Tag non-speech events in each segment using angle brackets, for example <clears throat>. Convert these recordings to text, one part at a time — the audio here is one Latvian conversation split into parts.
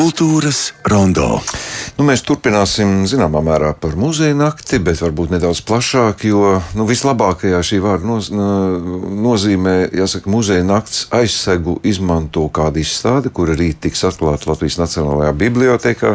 Kultūras rondo. Nu, mēs turpināsim zināmā mērā par muzeja nakti, bet varbūt nedaudz plašāk, jo nu, vislabākajā šī vārda noz, nozīmē, jāsaka, muzeja nakts aizsegu izmanto kādu izstādi, kura rīt tiks atklāta Latvijas Nacionālajā bibliotekā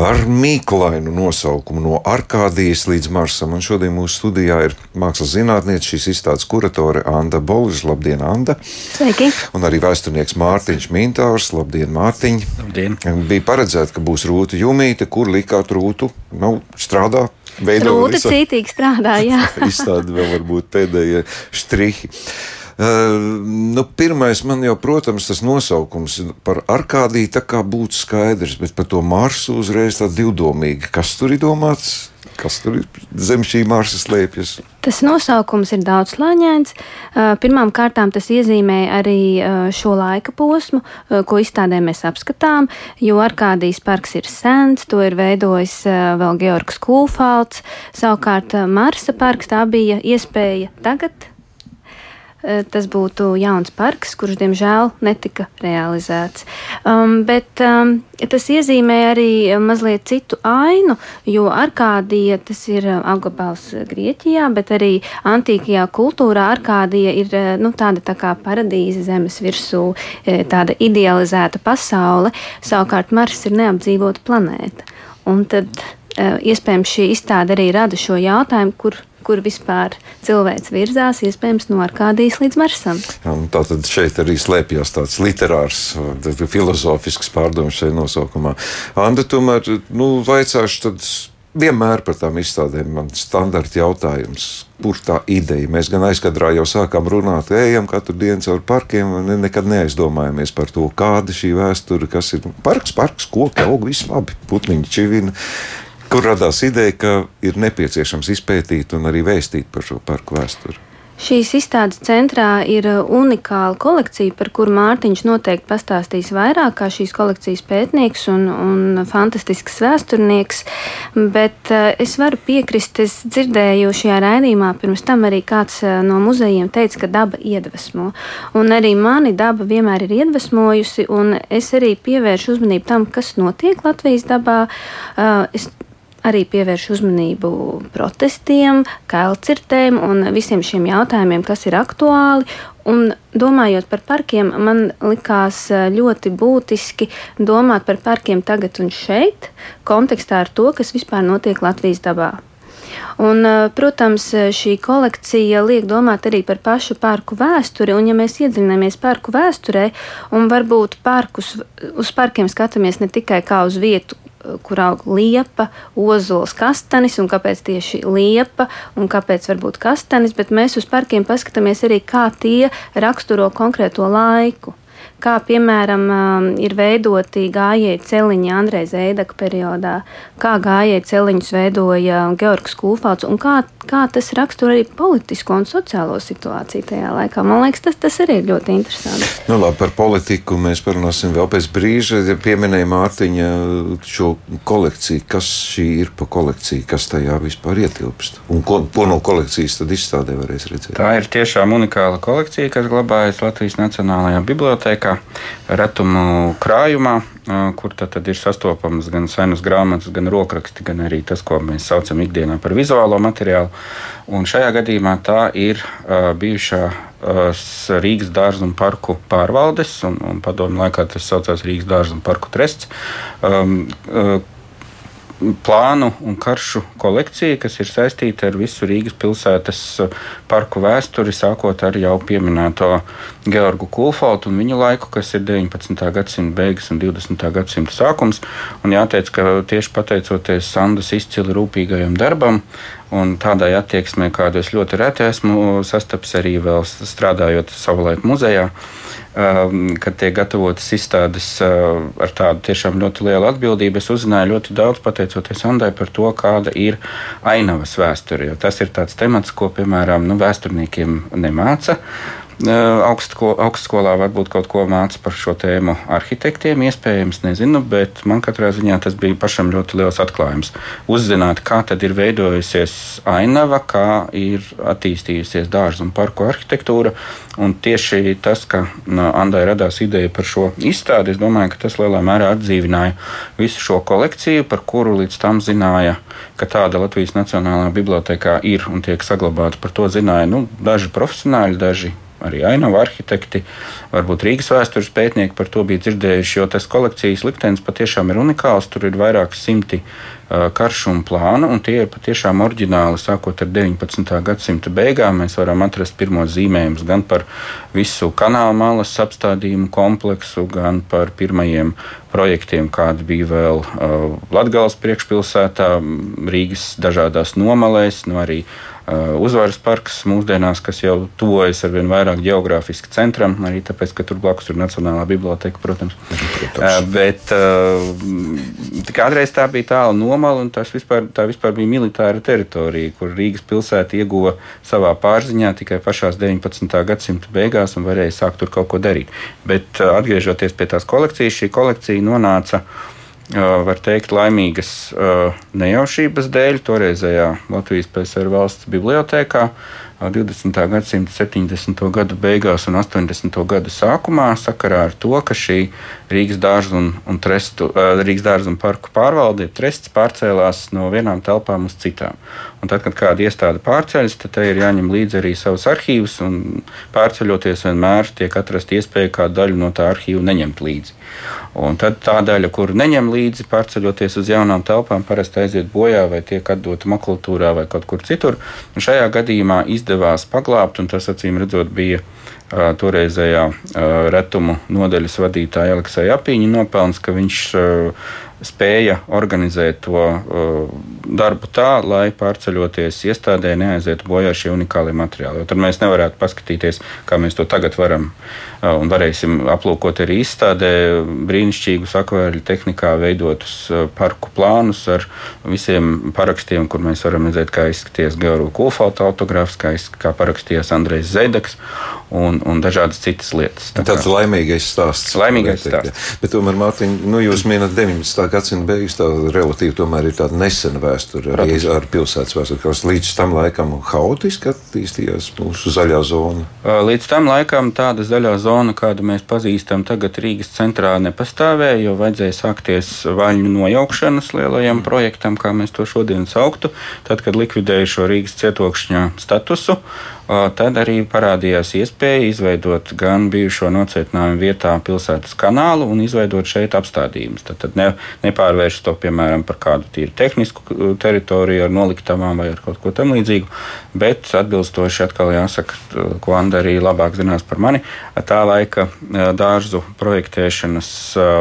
ar mīklainu nosaukumu no Arkādijas līdz Marsam. Un šodien mūsu studijā ir mākslas zinātniece, šīs izstādes kuratore Anda Bolža. Labdien, Anda! Sveiki! Un arī vēsturnieks Mārtiņš Mintārs. Labdien, Mārtiņ! Labdien! Bija paredzēts, ka būs rūta jumīte, kur likāt rūtu nu, strādāt. Rūta cītīgi strādā, jā. <laughs> Izstāde vēl varbūt pēdējie štrihi. Uh, nu, pirmais, man jau, protams, tas nosaukums par Arkādiju tā kā būtu skaidrs, bet par to Marsu uzreiz tā divdomīgi. Kas tur ir domāts? Kas tur ir zem šī Marsa slēpjas? Tas nosaukums ir daudzslāņains. Pirmkārt, tas iezīmē arī šo laika posmu, ko izstādē mēs apskatām, jo Arkādijas parks ir sens, to ir veidojis vēl Georgs Kūfalds. Savukārt Marsa parks tā bija iespēja tagad Eh, tas būtu jauns parks, kurš diemžēl netika realizēts. Um, bet um, tas iezīmē arī mazliet citu ainu, jo Arkādija tas ir um, apgabals Grieķijā, bet arī antīkajā kultūrā Arkādija ir eh, nu, tāda tā kā paradīze zemes virsū, eh, tāda idealizēta pasaule. Savukārt Mars ir neapdzīvota planēta. Un tad iespējams šī izstāde arī rada šo jautājumu, kur kur vispār cilvēks virzās, iespējams, no Arkādijas līdz Marsam. Tā tad šeit arī slēpjas tāds literārs, filozofisks pārdoms šajā nosaukumā. Anda, tomēr, nu, vaicāšu tad vienmēr par tām izstādēm man standarta jautājums. Kur tā ideja? Mēs gan aizkadrā jau sākām runāt, ejam katru dienu caur parkiem, un nekad neaizdomājamies par to, kāda šī vēsture, kas ir parks, parks, koki, aug, viss labi, putniņi čivina kur radās ideja, ka ir nepieciešams izpētīt un arī vēstīt par šo parku vēsturi. Šīs izstādes centrā ir unikāla kolekcija, par kuru Mārtiņš noteikti pastāstīs vairāk, kā šīs kolekcijas pētnieks un, un fantastisks vēsturnieks. Bet uh, es varu piekrist, es dzirdēju šajā raidījumā, pirms tam arī kāds uh, no muzejiem teica, ka daba iedvesmo. Un arī mani daba vienmēr ir iedvesmojusi, un es arī pievēršu uzmanību tam, kas notiek Latvijas dabā. Uh, es arī pievērš uzmanību protestiem, kailcirtēm un visiem šiem jautājumiem, kas ir aktuāli. Un domājot par parkiem, man likās eh, ļoti būtiski domāt par parkiem tagad un šeit, kontekstā ar to, kas vispār notiek Latvijas dabā. Un, eh, protams, šī kolekcija liek domāt arī par pašu parku vēsturi. Un, ja mēs iedziļināmies parku vēsturē, un varbūt parkus, uz parkiem skatāmies ne tikai kā uz vietu, kur aug liepa, ozols, kastanis, un kāpēc tieši liepa un kāpēc varbūt kastanis, bet mēs uz parkiem paskatāmies arī, kā tie raksturo konkrēto laiku kā piemēram um, ir veidoti gājēji celiņi Andrejs Eidaka periodā, kā gājēji celiņus veidoja Georgs Kūfalds un kā, kā tas raksturo arī politisko un sociālo situāciju tajā laikā. Man liekas, tas, tas arī ir ļoti interesanti. Nu, labi, par politiku mēs parunāsim vēl pēc brīža. Ja pieminēja Mārtiņa šo kolekciju, kas šī ir pa kolekciju, kas tajā vispār ietilpst un ko, ko no kolekcijas tad izstādē varēs redzēt. Tā ir tiešām unikāla kolekcija, kas glabājas Latvijas Nacionālajā bibliotekā kā retumu krājumā, kur tad, tad ir sastopamas gan senas grāmatas, gan rokraksti, gan arī tas, ko mēs saucam ikdienā par vizuālo materiālu. Un šajā gadījumā tā ir uh, bijušā uh, Rīgas dārza un parku pārvaldes, un, un padomu laikā tas saucās Rīgas dārza un parku trests. Um, uh, plānu un karšu kolekcija, kas ir saistīta ar visu Rīgas pilsētas uh, parku vēsturi, sākot ar jau pieminēto Georgu Kulfaltu un viņa laiku, kas ir 19. gadsimta beigas un 20. gadsimta sākums. Un jāteic, ka tieši pateicoties Sandas izcili rūpīgajam darbam, Un tādai attieksmei, kādu es ļoti reti esmu sastapis arī strādājot savulaik muzejā, Um, kad tiek gatavotas izstādes uh, ar tādu tiešām ļoti lielu atbildību. Es uzzināju ļoti daudz pateicoties Andai par to, kāda ir ainavas vēsture. Tas ir tāds temats, ko, piemēram, nu, vēsturniekiem nemāca. Augstsko, augstskolā varbūt kaut ko māca par šo tēmu arhitektiem, iespējams, nezinu, bet man katrā ziņā tas bija pašam ļoti liels atklājums. Uzzināt, kā tad ir veidojusies ainava, kā ir attīstījusies dārza un parku arhitektūra. Un tieši tas, ka Andai radās ideja par šo izstādi, es domāju, ka tas lielā mērā atdzīvināja visu šo kolekciju, par kuru līdz tam zināja, ka tāda Latvijas Nacionālā bibliotekā ir un tiek saglabāta. Par to zināja nu, daži profesionāļi, daži arī ainava arhitekti, varbūt Rīgas vēstures pētnieki par to bija dzirdējuši, jo tas kolekcijas liktenis patiešām ir unikāls. Tur ir vairāki simti uh, karšu un plānu, un tie ir patiešām oriģināli. Sākot ar 19. gadsimta beigām, mēs varam atrast pirmos zīmējumus gan par visu kanāla malas apstādījumu kompleksu, gan par pirmajiem projektiem, kādi bija vēl uh, Latgales priekšpilsētā, Rīgas dažādās nomalēs, nu arī Uh, uzvaras parks mūsdienās, kas jau tuvojas ar vien vairāk geogrāfiski centram, arī tāpēc, ka tur blakus ir Nacionālā biblioteka, protams. protams. Uh, bet uh, kādreiz tā bija tāla nomala, un vispār, tā vispār bija militāra teritorija, kur Rīgas pilsēta ieguva savā pārziņā tikai pašās 19. gadsimta beigās un varēja sākt tur kaut ko darīt. Bet atgriežoties pie tās kolekcijas, šī kolekcija nonāca var teikt, laimīgas nejaušības dēļ toreizējā Latvijas PSR valsts bibliotekā. 20. gadsimta 70. gadu beigās un 80. gadu sākumā sakarā ar to, ka šī Rīgas dārza un, un, trestu, Rīgas dārza un parku pārvalde trests pārcēlās no vienām telpām uz citām. Un tad, kad kāda iestāde pārceļas, tad tai ir jāņem līdzi arī savus arhīvus, un pārceļoties vienmēr tiek atrasta iespēja kādu daļu no tā arhīva neņemt līdzi. Un tad tā daļa, kur neņem līdzi, pārceļoties uz jaunām telpām, parasti aiziet bojā vai tiek atdota makulatūrā vai kaut kur citur. Un šajā gadījumā izdevās paglābt, un tas acīm redzot bija toreizējā retumu nodaļas vadītāja Aleksija Apīņa nopelns, ka viņš spēja organizēt to uh, darbu tā, lai pārceļoties iestādē neaizietu bojā šie unikālie materiāli. Jo tad mēs nevarētu paskatīties, kā mēs to tagad varam uh, un varēsim aplūkot arī izstādē brīnišķīgus akvēļu tehnikā veidotus uh, parku plānus ar visiem parakstiem, kur mēs varam redzēt, kā izskaties Georgu Kulfalta autogrāfs, kā, kā parakstījās Andrejs Zedeks un, un dažādas citas lietas. Tā Tāds kā, laimīgais stāsts. Laimīgais stāsts. Bet tomēr, Mārtiņ, nu, jūs minat 19 gadsimta beigas, tā relatīvi tomēr ir tāda nesena vēsture arī Protams. ar pilsētas vēsturi, kas līdz tam laikam haotiski attīstījās mūsu zaļā zona. Līdz tam laikam tāda zaļā zona, kādu mēs pazīstam tagad Rīgas centrā, nepastāvēja, jo vajadzēja sākties vaļņu nojaukšanas lielajam projektam, kā mēs to šodien sauktu, tad, kad likvidēja šo Rīgas cietokšņa statusu tad arī parādījās iespēja izveidot gan bijušo nocietinājumu vietā pilsētas kanālu un izveidot šeit apstādījumus. Tad, tad ne, nepārvērst to piemēram par kādu tīru tehnisku teritoriju ar noliktavām vai ar kaut ko tamlīdzīgu, bet atbilstoši atkal jāsaka, ko Anna arī labāk zinās par mani, tā laika dārzu projektēšanas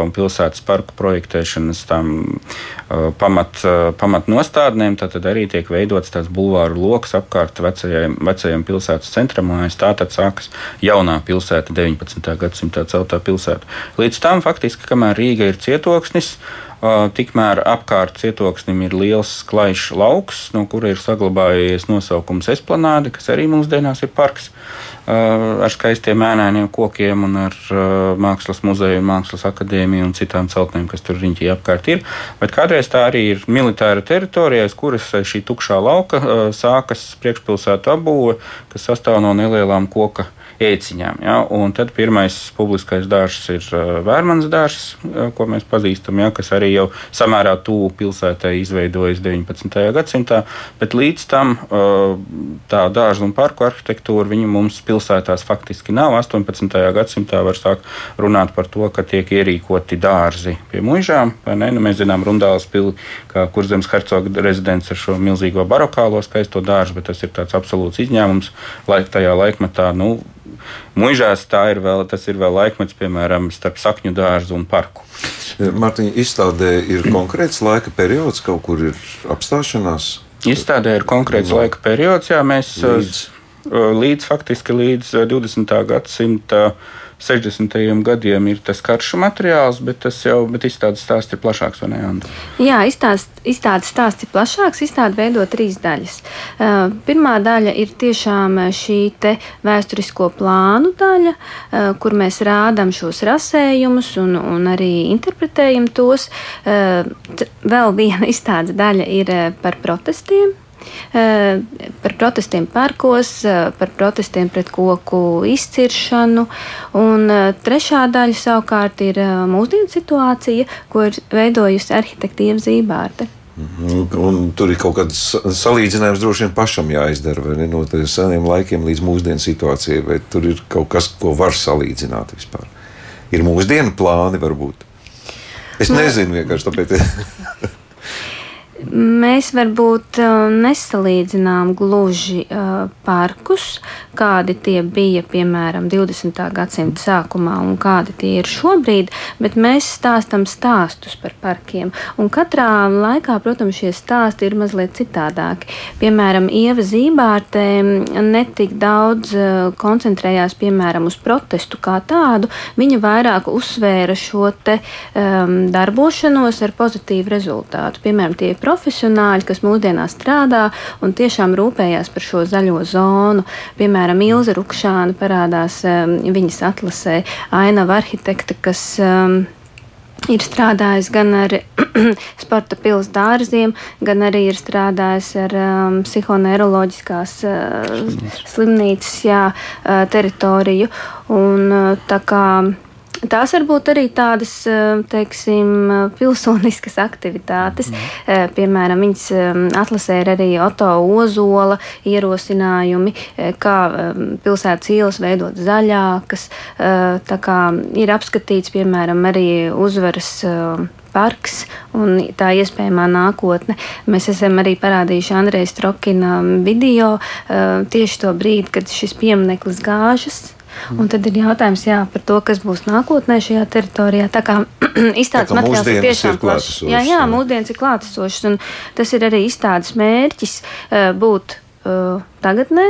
un pilsētas parku projektēšanas tam pamat, pamatnostādnēm, tad, tad arī tiek veidots tāds bulvāru lokus apkārt vecajiem, vecajiem pilsētām pilsētas centram, un aiz tā tad sākas jaunā pilsēta, 19. gadsimta celtā pilsēta. Līdz tam faktiski, kamēr Rīga ir cietoksnis, Tikmēr apkārt cietoksnim ir liels klajšs lauks, no kura ir saglabājies nosaukums Esplanāde, kas arī mūsdienās ir parks ar skaistiem ēnainiem kokiem un ar mākslas muzeju, mākslas akadēmiju un citām celtnēm, kas tur riņķī apkārt ir. Bet kādreiz tā arī ir militāra teritorija, aiz kuras šī tukšā lauka sākas priekšpilsētu apbūve, kas sastāv no nelielām koka ēciņām. Ja? Un tad pirmais publiskais dārsts ir Vērmans dārsts, ko mēs pazīstam, ja? kas arī jau samērā tuvu pilsētai izveidojas 19. gadsimtā. Bet līdz tam tā dārza un parku arhitektūra mums pilsētās faktiski nav. 18. gadsimtā var sākt runāt par to, ka tiek ierīkoti dārzi pie mužām. Nu, mēs zinām, Rundāls pili, kā kurzems hercoga rezidents ar šo milzīgo barokālo skaisto dārzu, bet tas ir tāds absolūts izņēmums. Laik tajā laikmetā nu, Mūžās tā ir vēl, tas ir vēl laikmets, piemēram, starp sakņu dārzu un parku. Mārtiņa, izstādē ir konkrēts laika periods, kaut kur ir apstāšanās. Izstādē ir konkrēts no. laika periods, jā, mēs līdz, līdz faktiski līdz 20. gadsimta 60. gadiem ir tas karšu materiāls, bet tas jau bet izstādes stāsts ir plašāks, ne? Andra? Jā, izstādes, izstādes stāsts ir plašāks. Izstāde veido trīs daļas. Uh, pirmā daļa ir tiešām šī vēsturisko plānu daļa, uh, kur mēs rādām šos rasējumus un, un arī interpretējam tos. Uh, vēl viena <laughs> izstādes daļa ir par protestiem par protestiem parkos, eh, par protestiem pret koku izciršanu. Un eh, trešā daļa savukārt ir mūsdienu situācija, ko ir veidojusi arhitektīva Zībārte. Un, un tur ir kaut kāds salīdzinājums droši vien pašam jāizdara, vai ne no seniem laikiem līdz mūsdienu situācijai, vai tur ir kaut kas, ko var salīdzināt vispār. Ir mūsdienu plāni varbūt. Es nu, nezinu vienkārši tāpēc. <laughs> Mēs varbūt uh, nesalīdzinām gluži uh, parkus, kādi tie bija piemēram 20. gadsimta sākumā un kādi tie ir šobrīd, bet mēs stāstam stāstus par parkiem. Un katrā laikā, protams, šie stāsti ir mazliet citādāki. Piemēram, Ieva Zībārtē netik daudz uh, koncentrējās piemēram uz protestu kā tādu, viņa vairāk uzsvēra šo te um, darbošanos ar pozitīvu rezultātu. Piemēram, tie profesionāļi, kas mūsdienās strādā un tiešām rūpējās par šo zaļo zonu. Piemēram, Ilza Rukšāna parādās um, viņas atlasē, ainava arhitekta, kas um, ir strādājis gan ar <clears throat> sporta pilsētas dārziem, gan arī ir strādājis ar um, psihoneiroloģiskās uh, slimnīcas jā, uh, teritoriju. Un, uh, Tās var būt arī tādas, eh, teiksim, pilsoniskas aktivitātes. Mm. Piemēram, viņas eh, atlasē ir arī Oto Ozola ierosinājumi, kā pilsētas ielas veidot zaļākas. Tā kā ir apskatīts, piemēram, arī uzvaras parks un tā iespējamā nākotne. Mēs esam arī parādījuši Andreja Strokina video tieši to brīdi, kad šis piemineklis gāžas Un tad ir jautājums jā, par to, kas būs nākotnē šajā teritorijā. Tā kā <clears throat> izstādes materiāls ir tiešām plašs. Jā, jā, mūsdienas ir klātesošas. Un tas ir arī izstādes mērķis uh, būt uh, tagadnē,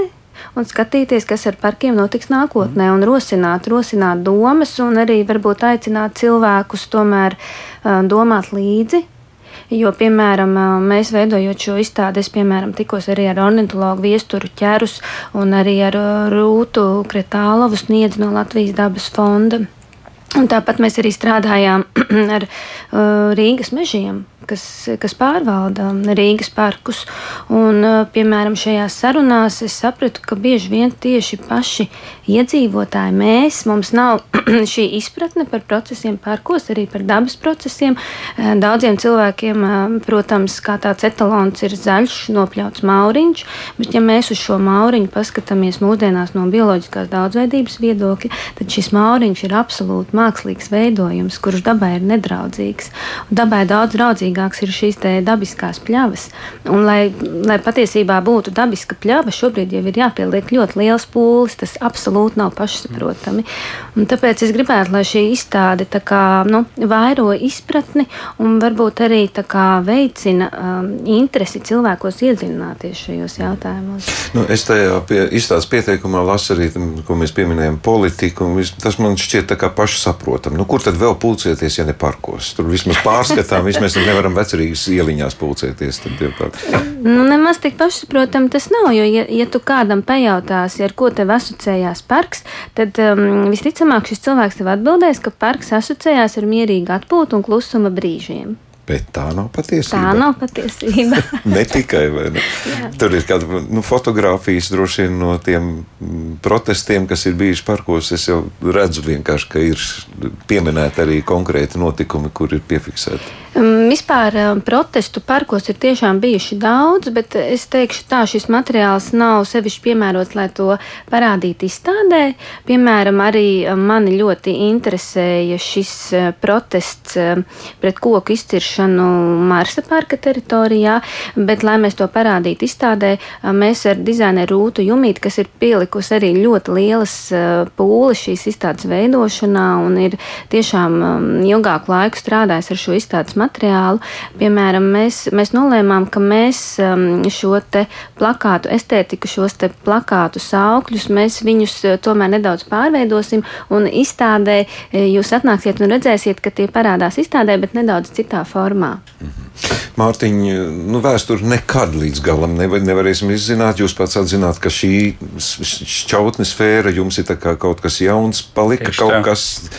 un skatīties, kas ar parkiem notiks nākotnē, un rosināt, rosināt domas, un arī varbūt aicināt cilvēkus tomēr uh, domāt līdzi Jo, piemēram, mēs veidojot šo izstādi, es piemēram, tikos arī ar ornitologu viesturu ķerus un arī ar Rūtu Kretālovu sniedz no Latvijas dabas fonda. Un tāpat mēs arī strādājām <clears throat> ar Rīgas mežiem kas, kas pārvalda Rīgas parkus. Un, piemēram, šajās sarunās es sapratu, ka bieži vien tieši paši iedzīvotāji mēs, mums nav <clears throat> šī izpratne par procesiem parkos, arī par dabas procesiem. Daudziem cilvēkiem, protams, kā tāds etalons ir zaļš, nopļauts mauriņš, bet ja mēs uz šo mauriņu paskatāmies mūsdienās no bioloģiskās daudzveidības viedokļa, tad šis mauriņš ir absolūti mākslīgs veidojums, kurš dabai ir nedraudzīgs. Dabai daudz draudzīgāk svarīgāks ir šīs dabiskās pļavas. Un, lai, lai patiesībā būtu dabiska pļava, šobrīd jau ir jāpieliek ļoti liels pūlis. Tas absolūti nav pašsaprotami. Un tāpēc es gribētu, lai šī izstāde kā, nu, vairo izpratni un varbūt arī kā, veicina um, interesi cilvēkos iedziļināties šajos jautājumos. Nu, es tajā pie, izstādes pieteikumā lasu arī, ko mēs pieminējam, politiku. Tas man šķiet pašsaprotami. Nu, kur tad vēl pulcēties, ja ne parkos? Tur vismaz pārskatām, vismaz nevaram varam vecerīgas ieliņās pulcēties. Nu, nemaz tik pašsaprotami tas nav. Jo, ja, ja tu kādam pajautāsi, ar ko tev asociējās parks, tad um, visticamāk šis cilvēks tev atbildēs, ka parks asociējās ar mierīgu atpūtu un klusuma brīžiem. Bet tā nav patiesība. Tā nav patiesība. <laughs> ne tikai ne. tur ir kāda nu, fotografijas droši vien no tiem mm, protestiem, kas ir bijuši parkos. Es jau redzu, ka ir pieminēti arī konkrēti notikumi, kur ir piefiksēti. Um, vispār um, protestu parkos ir tiešām bijuši daudz, bet es teikšu, tā šis materiāls nav sevišķi piemērots, lai to parādītu izstādē. Piemēram, arī um, mani ļoti interesēja šis uh, protests pret koku izciršanu izciršanu Marsa parka teritorijā, bet, lai mēs to parādītu izstādē, mēs ar dizaineru Rūtu Jumīti, kas ir pielikusi arī ļoti lielas pūles šīs izstādes veidošanā un ir tiešām ilgāku laiku strādājis ar šo izstādes materiālu, piemēram, mēs, mēs nolēmām, ka mēs šo te plakātu estētiku, šos te plakātu saukļus, mēs viņus tomēr nedaudz pārveidosim un izstādē jūs atnāksiet un redzēsiet, ka tie parādās izstādē, bet nedaudz citā formā. Mm -hmm. Mārtiņa, nu, vēsture nekad līdz galam nevar, nevarēsim izzināt. Jūs pats atzināt, ka šī šķautne sfēra jums ir kaut kas jauns, palika Tieši kaut tā. kas,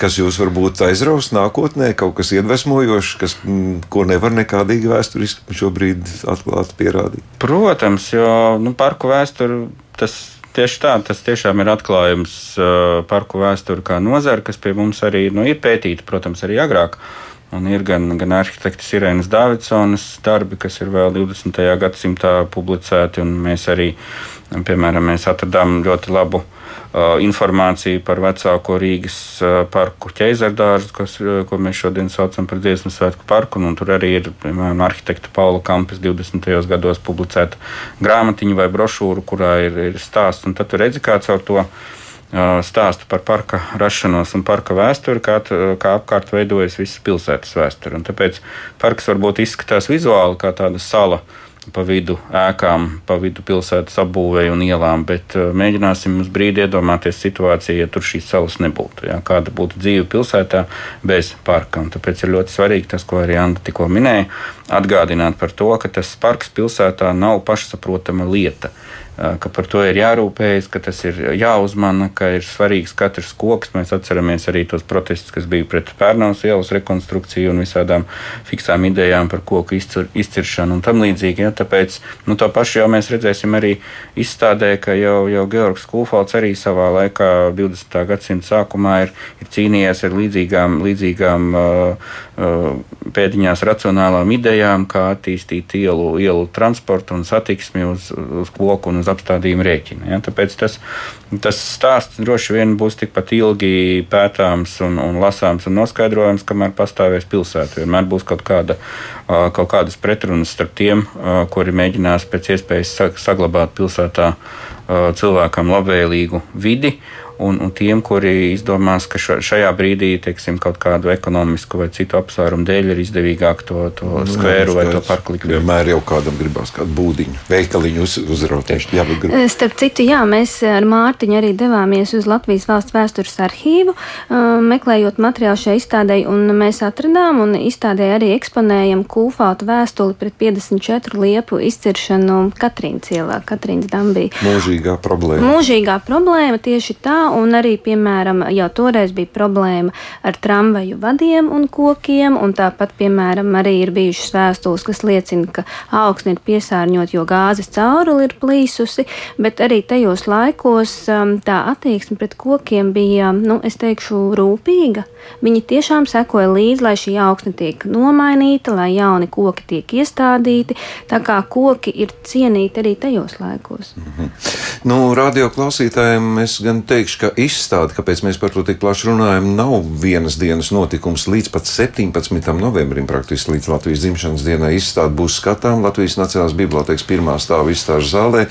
kas jūs varbūt aizraus nākotnē, kaut kas iedvesmojošs, kas, m, ko nevar nekādīgi vēsturiski šobrīd atklāt, pierādīt. Protams, jo nu, parku vēsture tas Tieši tā, tas tiešām ir atklājums uh, parku vēsture kā nozara, kas pie mums arī nu, ir pētīta, protams, arī agrāk. Un ir gan, gan arhitekta Irēnas Davidsonas darbi, kas ir vēl 20. gadsimtā publicēti, un mēs arī, piemēram, mēs atradām ļoti labu uh, informāciju par vecāko Rīgas uh, parku ķēzardārzu, kas, uh, ko mēs šodien saucam par dziesmu svētku parku. Un tur arī ir piemēram, arhitekta Paula Kampes 20. gados publicēta grāmatiņa vai brošūra, kurā ir, ir stāsts. Un tad tu redzi, kā caur to stāstu par parka rašanos un parka vēsturi, kā, kā apkārt veidojas visas pilsētas vēsture. Tāpēc parks varbūt izskatās vizuāli kā tāda sala pa vidu ēkām, pa vidu pilsētas apbūvēju un ielām, bet mēģināsim uz brīdi iedomāties situāciju, ja tur šīs salas nebūtu. Jā, kāda būtu dzīve pilsētā bez parka. Un tāpēc ir ļoti svarīgi tas, ko arī Anna tikko minēja, atgādināt par to, ka tas parks pilsētā nav pašsaprotama lieta ka par to ir jārūpējas, ka tas ir jāuzmana, ka ir svarīgs katrs koks. Mēs atceramies arī tos protestus, kas bija pret Pērnavas ielas rekonstrukciju un visādām fiksām idejām par koku izcir, izciršanu un tam līdzīgi. Ja, tāpēc nu, to pašu jau mēs redzēsim arī izstādē, ka jau, jau Georgs Kulfalds arī savā laikā, 20. gadsimta sākumā, ir, ir cīnījies ar līdzīgām, līdzīgām uh, uh, pēdiņās racionālām idejām, kā attīstīt ielu, ielu transportu un satiksmi uz, uz koku un uz uz apstādījumu rēķina. Ja? Tāpēc tas, tas stāsts droši vien būs tikpat ilgi pētāms un, un lasāms un noskaidrojams, kamēr pastāvēs pilsēta. Vienmēr būs kaut, kāda, kaut kādas pretrunas starp tiem, kuri mēģinās pēc iespējas saglabāt pilsētā cilvēkam labvēlīgu vidi un, un tiem, kuri izdomās, ka šajā brīdī teiksim, kaut kādu ekonomisku vai citu apsvērumu dēļ ir izdevīgāk to, to nu, skvēru jā, vai to parku likt. Vienmēr jau kādam gribās kādu būdiņu, veikaliņu uz, uzraut. Jā. Eh, starp citu, jā, mēs ar Mārtiņu arī devāmies uz Latvijas valsts vēstures arhīvu, eh, meklējot materiālu šai izstādē, un mēs atradām un izstādē arī eksponējam kūfātu vēstuli pret 54 liepu izciršanu Katrīnas ielā, Katrīnas dambī. Mūžīgā problēma. Mūžīgā problēma tieši tā, un arī, piemēram, jau toreiz bija problēma ar tramvaju vadiem un kokiem, un tāpat, piemēram, arī ir bijušas vēstules, kas liecina, ka augsne ir piesārņot, jo gāzes cauruli ir plīsusi, bet arī tajos laikos um, tā attieksme pret kokiem bija, nu, es teikšu, rūpīga. Viņi tiešām sekoja līdzi, lai šī augsne tiek nomainīta, lai jauni koki tiek iestādīti, tā kā koki ir cienīti arī tajos laikos. Mm -hmm. Nu, radio klausītājiem es gan teikšu, teikšu, ka izstāde, kāpēc mēs par to tik plaši runājam, nav vienas dienas notikums. Līdz pat 17. novembrim, praktiski līdz Latvijas dzimšanas dienai, izstāde būs skatām Latvijas Nacionālās Bibliotēkas pirmā stāva izstāžu zālē.